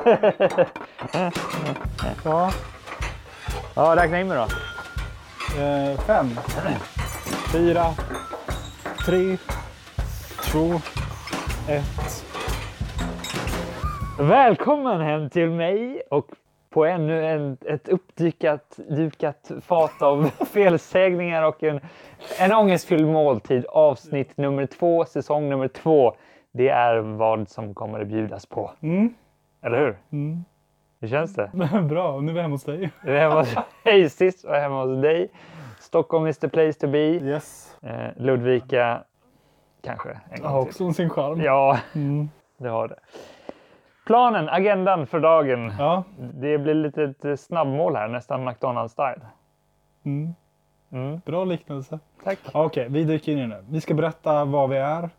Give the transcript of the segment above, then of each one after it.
Ja. Ja, räkna in mig då. Eh, fem, fyra, tre, två, ett. Välkommen hem till mig och på ännu en, ett uppdykat dukat fat av felsägningar och en, en ångestfylld måltid. Avsnitt nummer två, säsong nummer två. Det är vad som kommer att bjudas på. Mm. Eller hur? Mm. Hur känns det? Bra, nu är vi hemma hos dig. Jag är hemma hos dig sist och hemma hos dig. Stockholm is the place to be. Yes. Eh, Ludvika, kanske. En har till. också sin charm. Ja, Mm. det har det. Planen, agendan för dagen. Ja. Det blir lite ett snabbmål här, nästan McDonalds-style. Mm. Mm, Bra liknelse. tack. Okej, vi dyker in i nu. Vi ska berätta vad vi är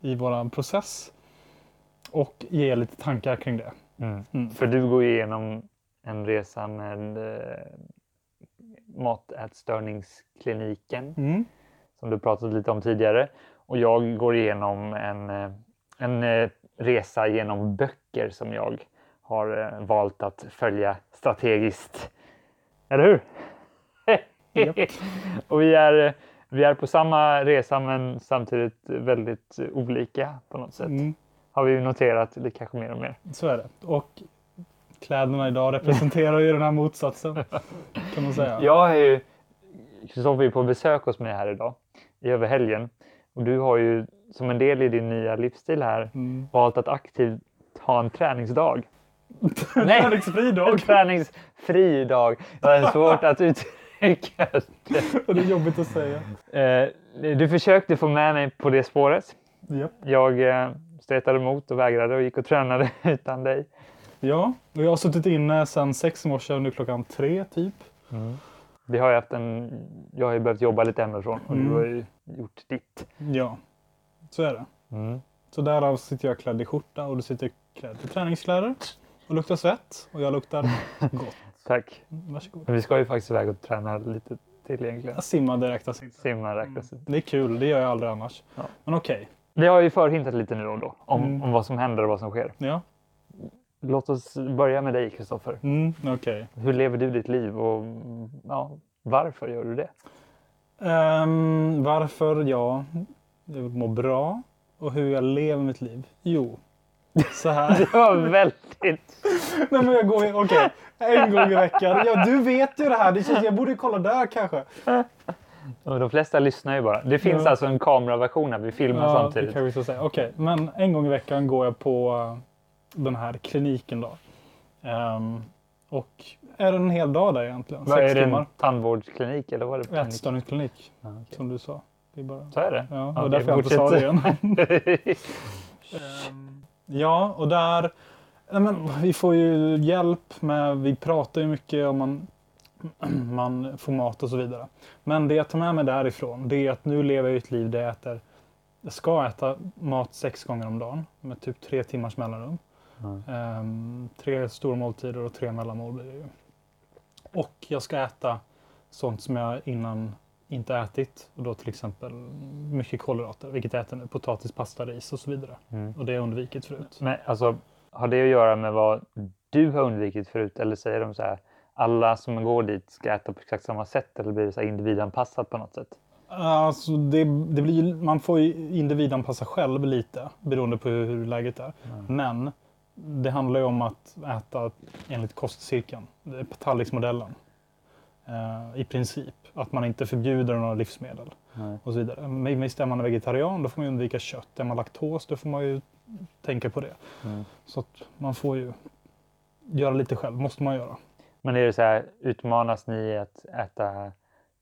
i vår process och ge lite tankar kring det. Mm. Mm. För du går igenom en resa med eh, matätstörningskliniken Mm. som du pratat lite om tidigare. Och jag går igenom en, eh, en eh, resa genom böcker som jag har eh, valt att följa strategiskt. Eller hur? Och vi är, vi är på samma resa men samtidigt väldigt olika på något sätt. Mm. Har vi ju noterat det kanske mer och mer. Så är det. Och kläderna idag representerar ju den här motsatsen. Kan man säga. Jag är ju, Kristoffer är på besök hos mig här idag i över helgen. Och du har ju som en del i din nya livsstil här Mm. valt att aktivt ha en träningsdag. Nej. Träningsfri En dag. träningsfri dag. Det är svårt att uttrycka det. Det är jobbigt att säga. Eh, Du försökte få med mig på det spåret. Japp. Jag eh, stretade emot och vägrade och gick och tränade utan dig. Ja, och jag har suttit inne sedan sex i morse och nu klockan tre typ. Vi har haft en, jag har ju behövt jobba lite hemifrån och Mm. du har ju gjort ditt. Ja, så är det. Mm. Så därav sitter jag klädd i skjorta och du sitter klädd i träningskläder. Och luktar svett och jag luktar gott. Tack. Varsågod. Men vi ska ju faktiskt iväg och träna lite till egentligen. Jag simmar direkt. Simma räknas inte. Det är kul, det gör jag aldrig annars. Ja. Men okej. Vi har ju förhintat lite nu och då om, Mm. om vad som händer och vad som sker. Ja, Låt oss börja med dig Kristoffer. mm, okej. Hur lever du ditt liv och ja, varför gör du det? Ehm, varför jag mår bra och hur jag lever mitt liv? Jo, så här. Det var väldigt... Nej, men jag går i- okej, en gång i veckan. Ja, du vet ju det här. Det känns, jag borde kolla där kanske. Och de flesta lyssnar ju bara. Det finns Ja. alltså en kameraversion här. Vi filmar Ja, det samtidigt. kan vi så säga. Okej, men en gång i veckan går jag på eh, den här kliniken då. Ehm, och är en hel dag där egentligen. Vad Sex är det? En timmar. tandvårdsklinik eller vad är det? Ätstörningsklinik, Ja, okej. som du sa. Det är bara... Så är det? Ja, det var därför jag inte sa det igen. Ehm, ja, och där... Nej, men, vi får ju hjälp med... Vi pratar ju mycket om man, man får mat och så vidare. Men det jag tar med mig därifrån det är att nu lever jag ett liv där jag äter... Jag ska äta mat sex gånger om dagen med typ tre timmars mellanrum. Mm. Ehm, tre stora måltider och tre mellanmål blir det ju. Och jag ska äta sånt som jag innan inte ätit. Och då till exempel mycket kolhydrater, vilket jag äter nu. Potatis, pasta, ris och så vidare. Mm. Och det har jag undvikit förut. Men alltså, har det att göra med vad du har undvikit förut? Eller säger de så här, alla som går dit ska äta på exakt samma sätt? Eller blir det så här individanpassat på något sätt? Alltså det, det blir, man får ju individanpassa själv lite beroende på hur, hur läget är. Men det handlar ju om att äta enligt kostcirkeln, tallriksmodellen. Eh, I princip. Att man inte förbjuder några livsmedel. Nej. och så vidare. Men visst, är man vegetarian då får man undvika kött. Är man laktos då får man ju tänka på det. Mm. Så att man får ju göra lite själv, måste man göra. Men är det så här, utmanas ni att äta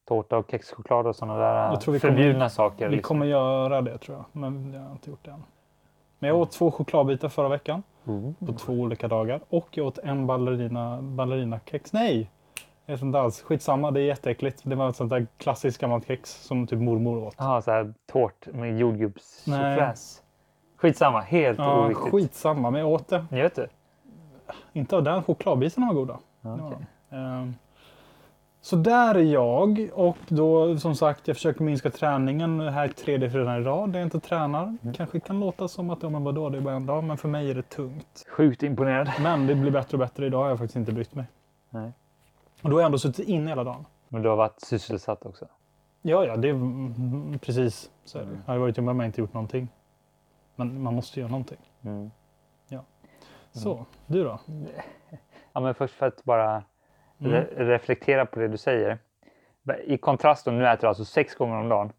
tårta och kexchoklad och sådana där Jag tror vi kommer- förbjudna saker? Vi liksom? kommer göra det tror jag, men jag har inte gjort det än. Men jag åt två chokladbitar förra veckan Mm. på två olika dagar och jag åt en ballerina, ballerinakex. Nej! Jag vet inte alls. Skitsamma, det är jätteäckligt. Det var ett sånt där klassiskt gammalt kex som typ mormor åt. Jaha, så här tårt med Nej. jordgubbssoufflés. Skitsamma, helt Ja, oviktigt. skitsamma, men jag åt det. Vet det? Inte av den. Chokladbitarna var goda. Ja, okej. de. Ehm, Så där är jag och då som sagt jag försöker minska träningen här tredje fredagen i rad där jag inte tränar. Mm. Kanske kan låta som att ja, men vadå, det är bara en dag men för mig är det tungt. Sjukt imponerad. Men det blir bättre och bättre idag har jag faktiskt inte brytt mig. Nej. Och då har jag ändå suttit inne hela dagen. Men du har varit sysselsatt också. Ja, ja, det är mm, precis så är det. Mm. Jag har varit hemma men inte gjort någonting. Men man måste göra någonting. Mm. Så, du då? Ja, men först för att bara Mm. re reflektera på det du säger. I kontrast då, nu äter du alltså sex gånger om dagen.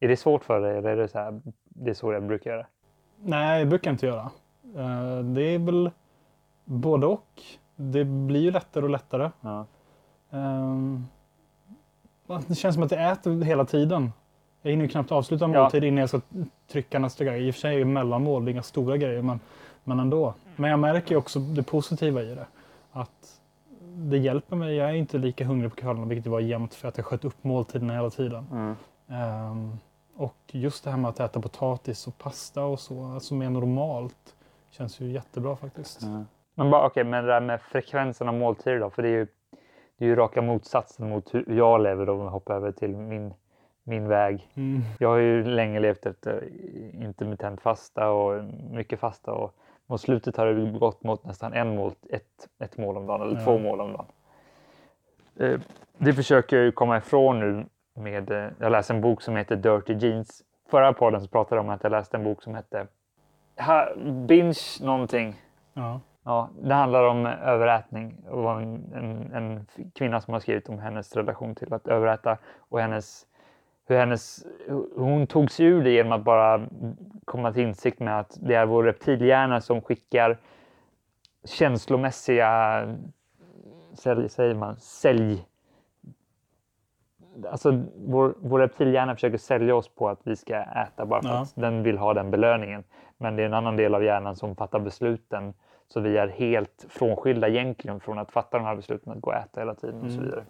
Är det svårt för dig eller är det så här, det är så jag brukar göra? Nej, det brukar jag inte göra. Eh, Det är väl både och. Det blir ju lättare och lättare. Ja. Ehm, Det känns som att jag äter hela tiden. Jag hinner ju knappt avsluta en Ja. måltid innan jag ska trycka nästa grej. I och för sig är det mellanmål, det är inga stora grejer, men, men ändå. Men jag märker ju också det positiva i det. Att det hjälper mig. Jag är inte lika hungrig på kvällarna, vilket det var jämt för att jag sköt upp måltiderna hela tiden. Mm. Ehm, och just det här med att äta potatis och pasta och så, alltså mer normalt, känns ju jättebra faktiskt. Mm. Men bara okej, men det där med frekvensen av måltider då? För det är ju, det är ju raka motsatsen mot hur jag lever om jag hoppar över till min, min väg. Mm. Jag har ju länge levt efter intermittent fasta och mycket fasta och mot slutet har det gått mot nästan en mål, ett, ett mål om dagen eller Ja. två mål om dagen. Eh, Det försöker jag ju komma ifrån nu med, eh, jag läser en bok som heter Dirty Jeans. Förra podden så pratade jag om att jag läste en bok som hette ha, Binge någonting. Ja. Ja, det handlar om överätning. Var en, en, en kvinna som har skrivit om hennes relation till att överäta och hennes, hur hennes, hur hon tog sig ur det genom att bara komma till insikt med att det är vår reptilhjärna som skickar känslomässiga, sälj, säger man, sälj. Alltså vår, vår reptilhjärna försöker sälja oss på att vi ska äta bara för Ja. att den vill ha den belöningen. Men det är en annan del av hjärnan som fattar besluten. Så vi är helt frånskilda egentligen från att fatta de här besluten, att gå och äta hela tiden och så Mm. vidare.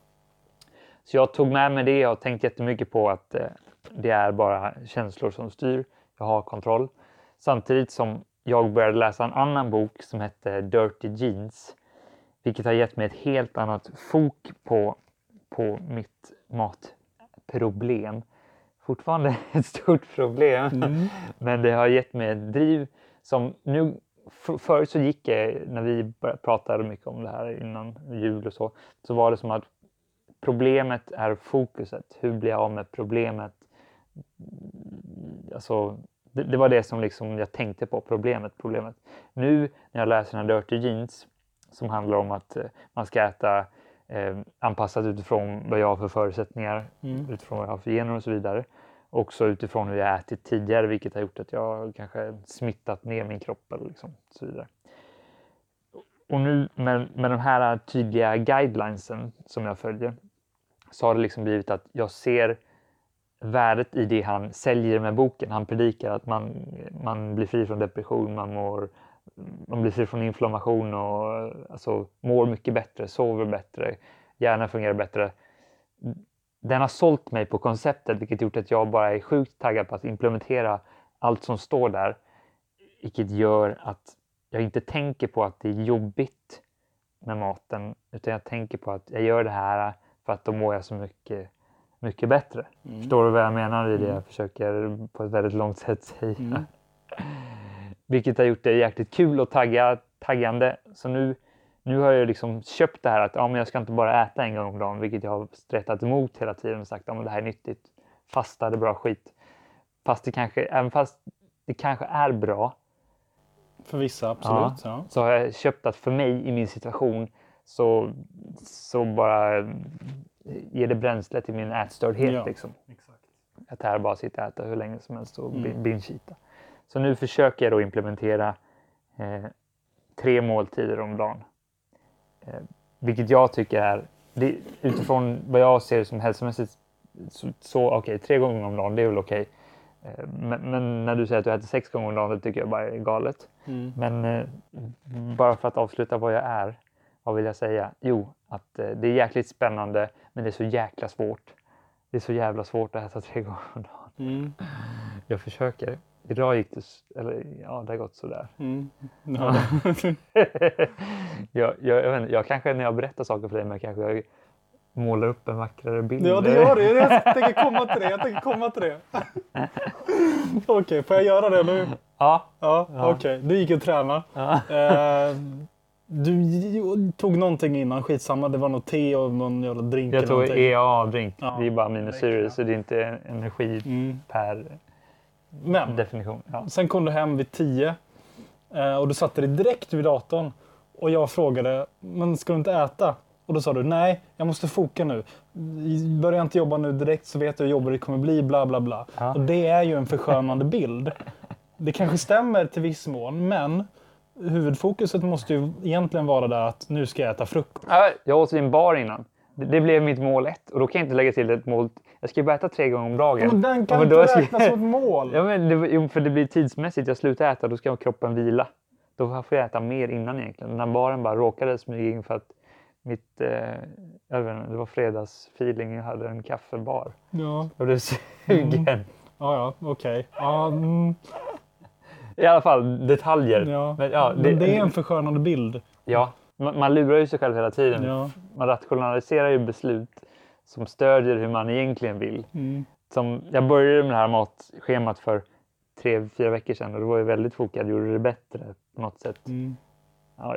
Så jag tog med mig det och tänkt jättemycket på att eh, det är bara känslor som styr. Jag har kontroll. Samtidigt som jag började läsa en annan bok som hette Dirty Jeans. Vilket har gett mig ett helt annat fok på, på mitt matproblem. Fortfarande ett stort problem. Mm. Men det har gett mig ett driv som nu för, förut så gick jag, när vi pratade mycket om det här innan jul och så, så var det som att problemet är fokuset. Hur blir jag av med problemet? Alltså, det, det var det som liksom jag tänkte på, problemet, problemet. Nu när jag läser den här Dirty Jeans som handlar om att eh, man ska äta eh, anpassat utifrån vad jag har för förutsättningar, Mm. utifrån vad jag har för gener och så vidare. Också utifrån hur jag ätit tidigare, vilket har gjort att jag kanske smittat ner min kropp eller liksom, så vidare. Och nu med, med de här tydliga guidelinesen som jag följer så har det liksom blivit att jag ser värdet i det han säljer med boken. Han predikar att man, man blir fri från depression, man, mår, man blir fri från inflammation och alltså, mår mycket bättre, sover bättre, hjärnan fungerar bättre. Den har sålt mig på konceptet vilket gjort att jag bara är sjukt taggad på att implementera allt som står där. Vilket gör att jag inte tänker på att det är jobbigt med maten utan jag tänker på att jag gör det här för att då mår jag så mycket, mycket bättre. Mm. Förstår du vad jag menar i det jag försöker på ett väldigt långt sätt säga? Mm. Vilket har gjort det jäkligt kul och tagga, taggande. Så nu, nu har jag liksom köpt det här att ja, men jag ska inte bara äta en gång om dagen, vilket jag har stretat emot hela tiden och sagt att ja, men det här är nyttigt. Fasta, är bra skit. Fast det kanske, även fast det kanske är bra För vissa, absolut. Ja. så har jag köpt att för mig i min situation så, så bara ger det bränsle till min ätstördhet. Ja. Liksom. Exakt. Att här bara sitta och äta hur länge som helst och Mm. binge-eata. Så nu försöker jag då implementera eh, tre måltider om dagen. Eh, vilket jag tycker är, det, utifrån vad jag ser som hälsomässigt, så, så okej, tre gånger om dagen, det är väl okej. Eh, men, men när du säger att du äter sex gånger om dagen, det tycker jag bara är galet. Mm. Men eh, bara för att avsluta vad jag är, vad vill jag säga? Jo, att eh, det är jäkligt spännande, men det är så jäkla svårt. Det är så jävla svårt att äta tre gånger om dagen. Mm. Jag försöker. Idag gick det, eller ja, det har gått sådär. Mm. Ja. jag, jag, jag, inte, jag kanske när jag berättar saker för dig, men kanske jag målar upp en vackrare bild. Ja, det gör det. Jag tänker komma till det. Jag tänker komma till det. Okej, okay, får jag göra det nu? Ja. Ja, ja. okej. Okay. Du gick och tränade. Ja. Eh, du tog någonting innan, skitsamma. Det var något te och någon jävla drink. Jag tog EAA-drink. Ja. Det är bara aminosyror så det är inte energi mm. per Men, definition. Ja. Sen kom du hem vid tio eh, och du satte dig direkt vid datorn. Och jag frågade, men ska du inte äta? Och då sa du, nej, jag måste foka nu. Börjar jag inte jobba nu direkt så vet jag hur jobbigt det kommer bli, bla bla bla. Ja. Och det är ju en förskönande bild. Det kanske stämmer till viss mån, men huvudfokuset måste ju egentligen vara där att nu ska jag äta frukost. Jag åt i en bar innan. Det blev mitt mål ett och då kan jag inte lägga till ett mål. Jag ska ju bara äta tre gånger om dagen. Ja, men den kan ja, inte räknas som ett mål. Ja, men det, för det blir tidsmässigt. Jag slutar äta, då ska kroppen vila. Då får jag äta mer innan egentligen. Den här baren bara råkade smyga in för att mitt, eh, jag vet inte, det var fredagsfeeling. Jag hade en kaffebar. Ja. Jag blev sugen. Mm. Ja, ja, okej. Okay. Um... I alla fall detaljer. Ja. Men, ja, det, Men det är en förskönande bild. Ja, man, man lurar ju sig själv hela tiden. Ja. Man rationaliserar ju beslut som stödjer hur man egentligen vill. Mm. Som, jag började med det här matschemat för tre, fyra veckor sedan och då var jag väldigt fokad, gjorde det bättre på något sätt. Mm. Ja,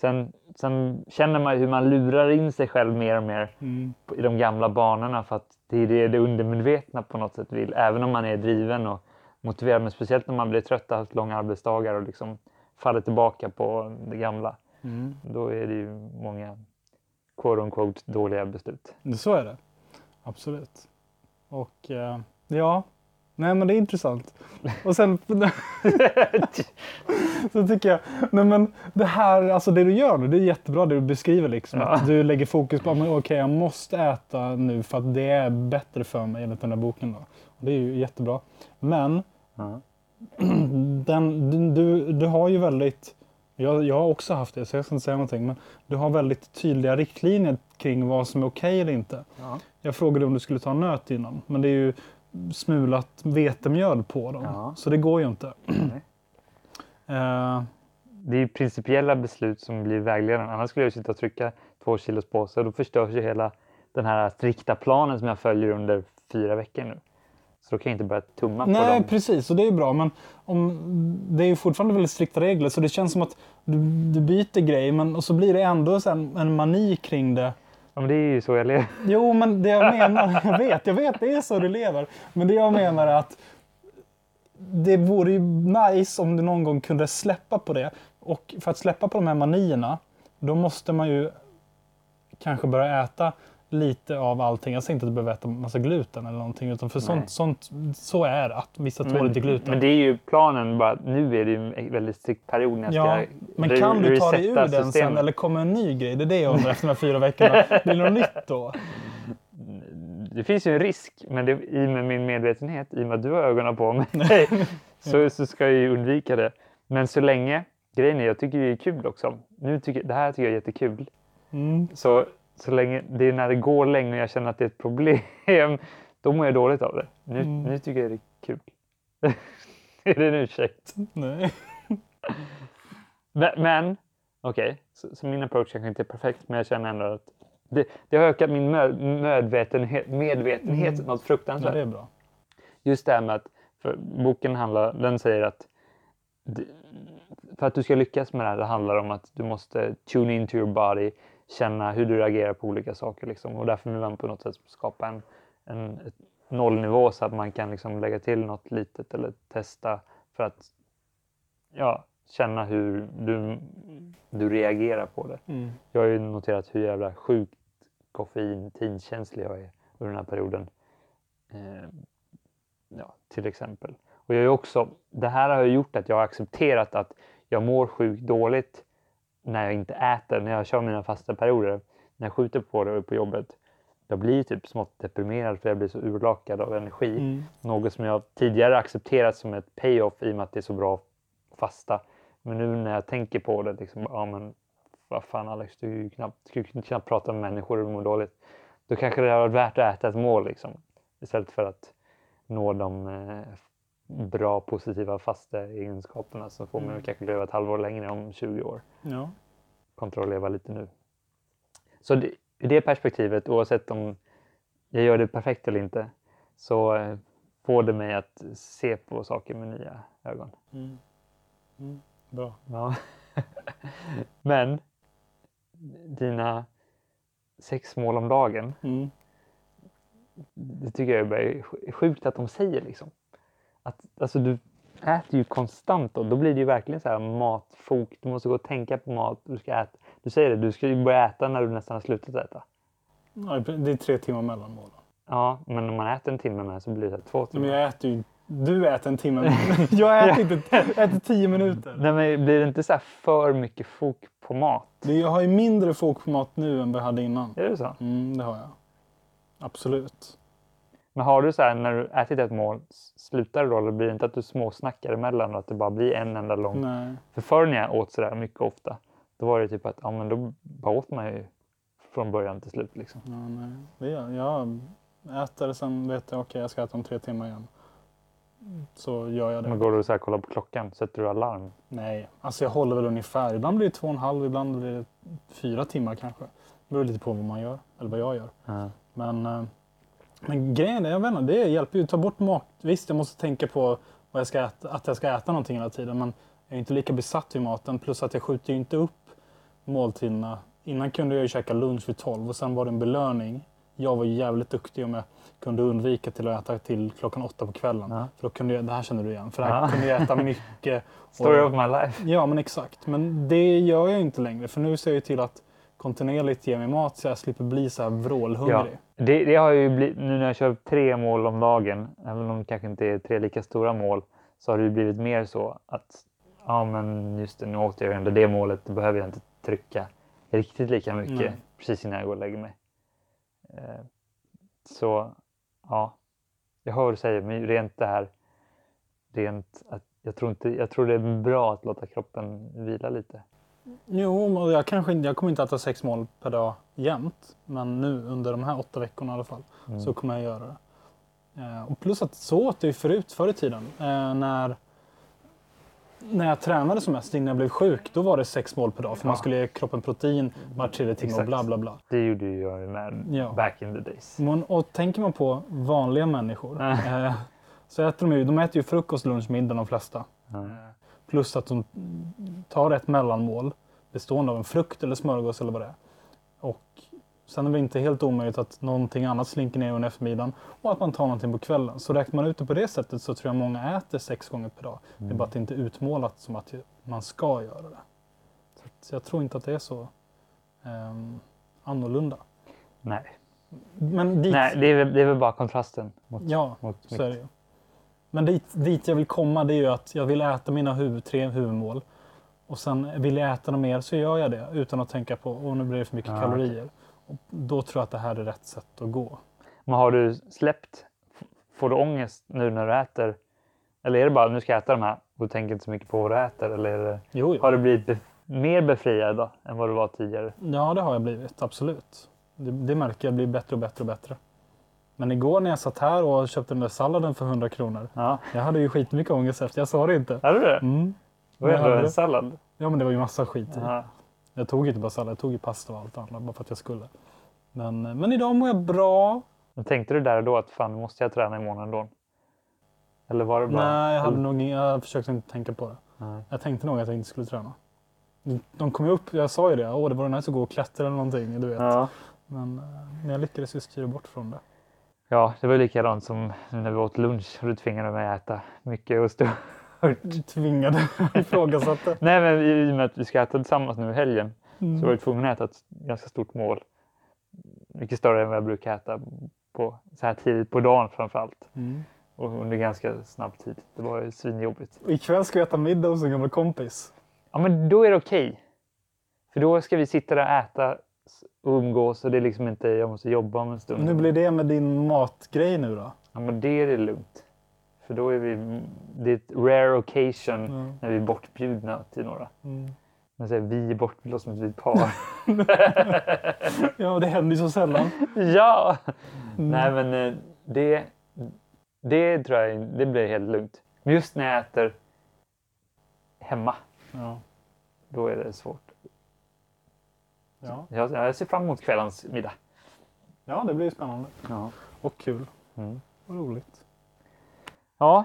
sen, sen känner man hur man lurar in sig själv mer och mer mm. i de gamla banorna för att det är det, det undermedvetna på något sätt vill. Även om man är driven och motiverad, men speciellt när man blir trött och haft långa arbetsdagar och liksom faller tillbaka på det gamla. Mm. Då är det ju många quote on quote dåliga beslut. Så är det. Absolut. Och eh, ja, nej men det är intressant. Och sen så tycker jag, nej men det här, alltså det du gör nu, det är jättebra det du beskriver liksom. Ja. Att du lägger fokus på, okej okay, jag måste äta nu för att det är bättre för mig enligt den här boken. Då. Och det är ju jättebra. Men den, du, du har ju väldigt jag, jag har också haft det, så jag ska inte säga någonting. Men du har väldigt tydliga riktlinjer kring vad som är okej okay eller inte. Ja. Jag frågade om du skulle ta nöt innan, men det är ju smulat vetemjöl på dem. Ja. Så det går ju inte. uh, det är principiella beslut som blir vägledande. Annars skulle jag sitta och trycka två kilos påsar. Då förstörs ju hela den här strikta planen som jag följer under fyra veckor nu. Så då kan jag inte börja tumma Nej, på dem. Nej, precis. Och det är bra. Men om, det är ju fortfarande väldigt strikta regler. Så det känns som att du, du byter grej men, och så blir det ändå en, en mani kring det. Ja, men det är ju så jag lever. Jo, men det jag menar, jag vet, jag vet, det är så du lever. Men det jag menar är att det vore ju nice om du någon gång kunde släppa på det. Och för att släppa på de här manierna, då måste man ju kanske börja äta lite av allting. Jag säger inte att du behöver äta massa gluten eller någonting. Utan för sånt, sånt, så är. Att vissa tål inte gluten. Men det är ju planen. Bara, nu är det ju en väldigt strikt period när jag ja, ska Men kan du ta dig ur den systemet. sen eller kommer en ny grej? Det är det jag undrar efter de här fyra veckorna. Blir det något nytt då? Det finns ju en risk, men det, i och med min medvetenhet, i och med att du har ögonen på mig, så, så ska jag ju undvika det. Men så länge, grejen är, jag tycker det är kul också. Nu tycker, det här tycker jag är jättekul. Mm. Så så länge, det är när det går länge och jag känner att det är ett problem, då mår jag dåligt av det. Nu, mm. nu tycker jag det är kul. är det en ursäkt? Nej. men, men okej, okay, så, så, min approach kanske inte är perfekt, men jag känner ändå att det, det har ökat min medvetenhet, medvetenhet mm. något fruktansvärt. Ja, det är bra. Just det här med att, för boken handlar, den säger att för att du ska lyckas med det här, det handlar om att du måste tune into your body, känna hur du reagerar på olika saker. Liksom. Och därför vill man på något sätt skapa en, en nollnivå så att man kan liksom lägga till något litet eller testa för att ja, känna hur du, du reagerar på det. Mm. Jag har ju noterat hur jävla sjukt koffein tidkänslig jag är under den här perioden. Eh, ja, till exempel. Och jag är också, det här har gjort att jag har accepterat att jag mår sjukt dåligt när jag inte äter, när jag kör mina fasta perioder, när jag skjuter på det på jobbet, jag blir typ smått deprimerad för jag blir så urlakad av energi. Mm. Något som jag tidigare accepterat som ett payoff i och med att det är så bra fasta. Men nu när jag tänker på det, liksom, ja men vad fan Alex, du knappt, kan knappt prata med människor och mår dåligt. Då kanske det har varit värt att äta ett mål liksom. Istället för att nå de eh, bra positiva fasta egenskaperna så får man mm. kanske leva ett halvår längre om 20 år. Ja. Kontra att leva lite nu. Så det, i det perspektivet, oavsett om jag gör det perfekt eller inte, så eh, får det mig att se på saker med nya ögon. Mm. Mm. Bra. Ja. Men dina sex mål om dagen, Mm. det tycker jag är sjukt att de säger liksom. Att, alltså du äter ju konstant och då blir det ju verkligen så här matfok. Du måste gå och tänka på mat. Du, ska äta. du säger det, du ska ju börja äta när du nästan har slutat äta. Ja, det är tre timmar mellan målen. Ja, men om man äter en timme med så blir det två timmar. Men jag äter ju... Du äter en timme. jag äter inte... Äter tio minuter. Nej, men blir det inte så här för mycket fok på mat? Jag har ju mindre fok på mat nu än vad jag hade innan. Är det så? Mm, det har jag. Absolut. Men har du så här när du ätit ett mål, slutar det då? Eller blir det inte att du småsnackar emellan och att det bara blir en enda lång? Nej. För förr när jag åt sådär mycket ofta, då var det typ att ja, men då bara åt man ju från början till slut. Liksom. Ja, nej. Det gör jag. Äter sen vet jag okej jag ska äta om tre timmar igen. Så gör jag det. Men går du så här kollar på klockan, sätter du alarm? Nej, alltså jag håller väl ungefär. Ibland blir det två och en halv, ibland blir det fyra timmar kanske. Det beror lite på vad man gör, eller vad jag gör. Ja. Men, eh, men grejen är, jag vet inte, det hjälper ju. Ta bort mat. Visst, jag måste tänka på vad jag ska äta, att jag ska äta någonting hela tiden. Men jag är inte lika besatt vid maten. Plus att jag skjuter ju inte upp måltiderna. Innan kunde jag ju käka lunch vid 12 och sen var det en belöning. Jag var ju jävligt duktig om jag kunde undvika till att äta till klockan åtta på kvällen. Ja. För då kunde jag, det här känner du igen, för här Ja. kunde jag äta mycket. Story Och- of my life. Ja, men exakt. Men det gör jag inte längre. För nu ser jag till att kontinuerligt ge mig mat så jag slipper bli så här vrålhungrig. Det, det har ju blivit, nu när jag kör tre mål om dagen, även om det kanske inte är tre lika stora mål, så har det blivit mer så att ja men just det, nu åt jag ändå det målet, då behöver jag inte trycka riktigt lika mycket Nej. precis innan jag går och lägger mig. Eh, så ja, jag hör vad du säger, men rent det här, rent att jag tror, inte, jag tror det är bra att låta kroppen vila lite. Jo, jag, kanske, jag kommer inte äta sex mål per dag jämt. Men nu under de här åtta veckorna i alla fall Mm. så kommer jag göra det. Eh, och plus att så åt jag ju förut, förr i tiden. Eh, när, när jag tränade som mest innan jag blev sjuk, då var det sex mål per dag. För man skulle ge kroppen protein var tredje timme och bla bla bla. Det gjorde ju jag med Ja. back in the days. Men, och tänker man på vanliga människor Mm. eh, så äter de ju, de äter ju frukost, lunch, middag de flesta. Ja. Plus att de tar ett mellanmål bestående av en frukt eller smörgås eller vad det är. Och sen är det inte helt omöjligt att någonting annat slinker ner under eftermiddagen och att man tar någonting på kvällen. Så räknar man ut det på det sättet så tror jag många äter sex gånger per dag. Det är bara att det inte är utmålat som att man ska göra det. Så jag tror inte att det är så ehm, annorlunda. Nej. Men dit, Nej, det är, väl, det är väl bara kontrasten mot, ja, mot så mitt. är det ju. Men dit, dit jag vill komma det är ju att jag vill äta mina huvud, tre huvudmål. Och sen vill jag äta något mer så gör jag det utan att tänka på att nu blir det för mycket Ja, kalorier. Och då tror jag att det här är rätt sätt att gå. Men har du släppt, får du ångest nu när du äter? Eller är det bara nu ska jag äta de här och du tänker inte så mycket på vad du äter? Eller det, Jo, jo. har du blivit bef- mer befriad då, än vad du var tidigare? Ja, det har jag blivit. Absolut. Det, det märker jag blir bättre och bättre och bättre. Men igår när jag satt här och köpte den där salladen för 100 kronor. Ja, Jag hade ju skitmycket ångest efter. Jag sa det inte. hade du det? Mm. Vad är det? En sallad? Ja, men det var ju massa skit i. Ja. Jag tog inte bara sallad, jag tog ju pasta och allt annat bara för att jag skulle. Men, men idag mår jag bra. Men tänkte du där och då att fan, nu måste jag träna imorgon ändå? Eller var det bara... Nej, jag, hade eller- nog, jag försökte inte tänka på det. Nej. Jag tänkte nog att jag inte skulle träna. De kom ju upp, jag sa ju det, åh det var nice att gå och klättra eller någonting. Du vet. Ja. Men, eh, men jag lyckades ju styra bort från det. Ja, det var likadant som när vi åt lunch och du tvingade mig att äta mycket och stå. Tvingade, ifrågasatte. Nej, men i och med att vi ska äta tillsammans nu i helgen Mm. så var jag tvungen att äta ett ganska stort mål. Mycket större än vad jag brukar äta på, så här tidigt på dagen framför allt. Mm. Och under ganska snabb tid. Det var ju svinjobbigt. Och ikväll ska vi äta middag hos en gammal kompis. Ja, men då är det okej. För då ska vi sitta där och äta umgås och det är liksom inte jag måste jobba om en stund. Hur blir det med din matgrej nu då? Ja, men det är det lugnt. För då är vi... Det är ett rare occasion Ja. när vi är bortbjudna till några. Mm. Men här, vi är bortbjudna som ett vi par. Ja, det händer ju så sällan. ja! Mm. Nej, men eh, det, det tror jag det blir helt lugnt. Men just när jag äter hemma, Ja. då är det svårt. Ja. Jag, jag ser fram emot kvällens middag. ja, det blir spännande. Ja. Och kul. Mm. Och roligt. Ja,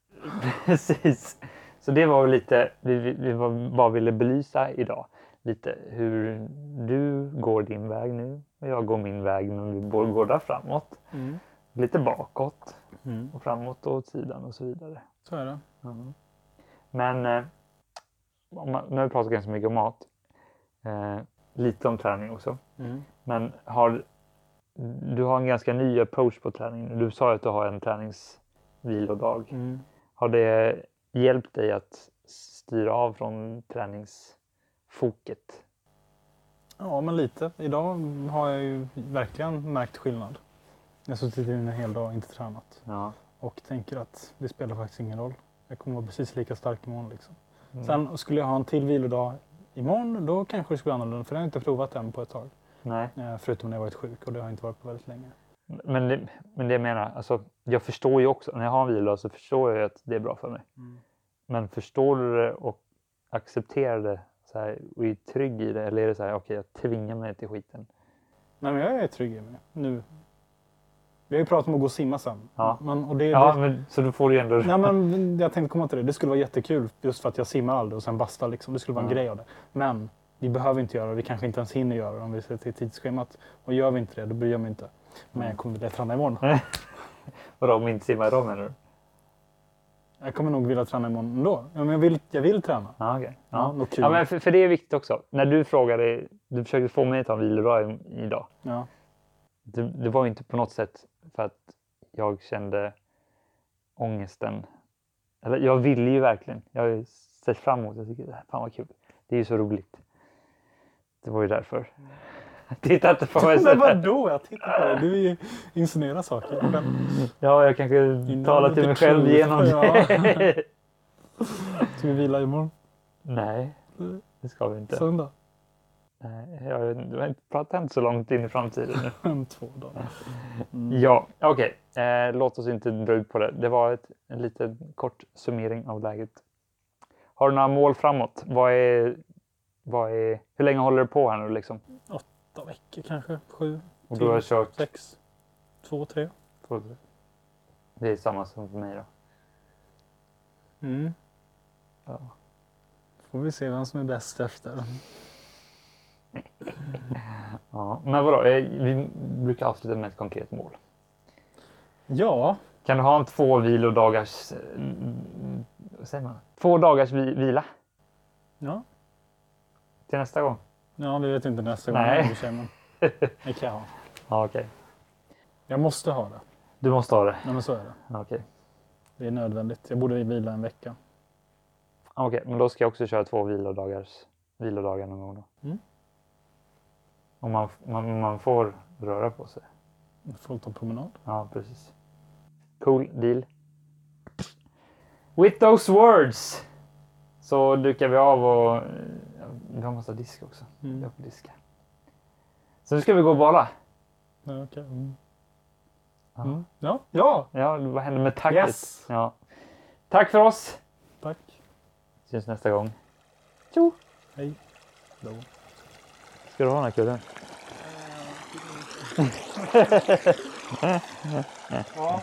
precis. Så det var lite vi, vi, bara ville belysa idag. Lite hur du går din väg nu och jag går min väg men vi båda går där framåt. Mm. Lite bakåt Mm. och framåt och åt sidan och så vidare. Så är det. Men eh, om man, nu har vi pratat ganska mycket om mat. Eh, lite om träning också. Mm. Men har, du har en ganska ny approach på träningen. Du sa ju att du har en träningsvilodag. Mm. Har det hjälpt dig att styra av från träningsfoket? Ja, men lite. Idag har jag ju verkligen märkt skillnad. Jag har suttit in en hel dag och inte tränat. Ja. Och tänker att det spelar faktiskt ingen roll. Jag kommer vara precis lika stark imorgon. Liksom. Mm. Sen skulle jag ha en till vilodag imorgon, då kanske det skulle vara annorlunda. För det har jag inte provat än på ett tag. Nej, Eh, Förutom när jag varit sjuk och det har jag inte varit på väldigt länge. men det, men det jag menar, alltså, jag förstår ju också, när jag har en vilodag så förstår jag att det är bra för mig. Men förstår du det och accepterar det så här, och är trygg i det? Eller är det så här, okej, jag tvingar mig till skiten? Nej, men jag är trygg i mig nu. Vi har ju pratat om att gå och simma sen. Ja. Men, och det, Ja, det, men, så du får ju ändå... nej, men jag tänkte komma till det. Det skulle vara jättekul just för att jag simmar aldrig och sen bastar. Liksom. Det skulle vara en grej av det. Men vi behöver inte göra det. Vi kanske inte ens hinner göra det om vi ser till tidsschemat. Och gör vi inte det, då bryr jag mig inte. Men jag kommer vilja träna imorgon. Vadå, om inte simma idag menar du? Jag kommer nog vilja träna imorgon ändå. Ja, men jag, vill, jag vill träna. Ja, okej. Ja, Ja. Ja, men för, för det är viktigt också. När du frågade, du försökte få mig att ta en vilodag idag. Ja. Det, det var ju inte på något sätt för att jag kände ångesten. Eller jag ville ju verkligen. Jag har ju sett fram emot. Jag tycker fan vad kul. Det är ju så roligt. Det var ju därför. Titta inte på mig så Men vadå? Jag tittar på dig. Du insinuerar saker. Men, Ja, jag kanske Innan talar till mig själv genom det. ska vi vila imorgon? Nej, det ska vi inte. Söndag? Nej, jag, du har inte pratat inte så långt in i framtiden nu. Om två dagar. Ja, okej. Eh, låt oss inte dra ut på det. Det var ett, en liten kort summering av läget. Har du några mål framåt? Vad är, vad är, hur länge håller du på här nu liksom? Åtta veckor kanske? Sju? Och du har kört Sex? Två, tre? två, tre. Det är samma som för mig då. Mm. Ja. Får vi se vem som är bäst efter. Ja, men vadå? Eh, Vi brukar avsluta med ett konkret mål. Ja, Kan du ha en två vilodagars... eh, Vad säger man? Två dagars vi, vila ja. till nästa gång? Ja, vi vet inte nästa gång. Nej. Det kan jag ha. Ja, okej. Jag måste ha det. Du måste ha det? Ja, men så är det. Okej. Det är nödvändigt. Jag borde vila en vecka. Okej, men då ska jag också köra två vilodagars vilodagar någon gång då. Mm. Och man, man, man får röra på sig. Jag får ta promenad. Ja, precis. Cool deal. With those words så dukar vi av och eh, vi har massa disk också. Mm. Jag får diska. Så nu ska vi gå och bada. Ja, okej. Mm. Ja. Mm. Ja. ja, Ja, vad händer med tacket? Yes. Ja. Tack för oss. tack. Syns nästa gång. Tjo! Hej. Då. Ska du ha den här kudden? Ja.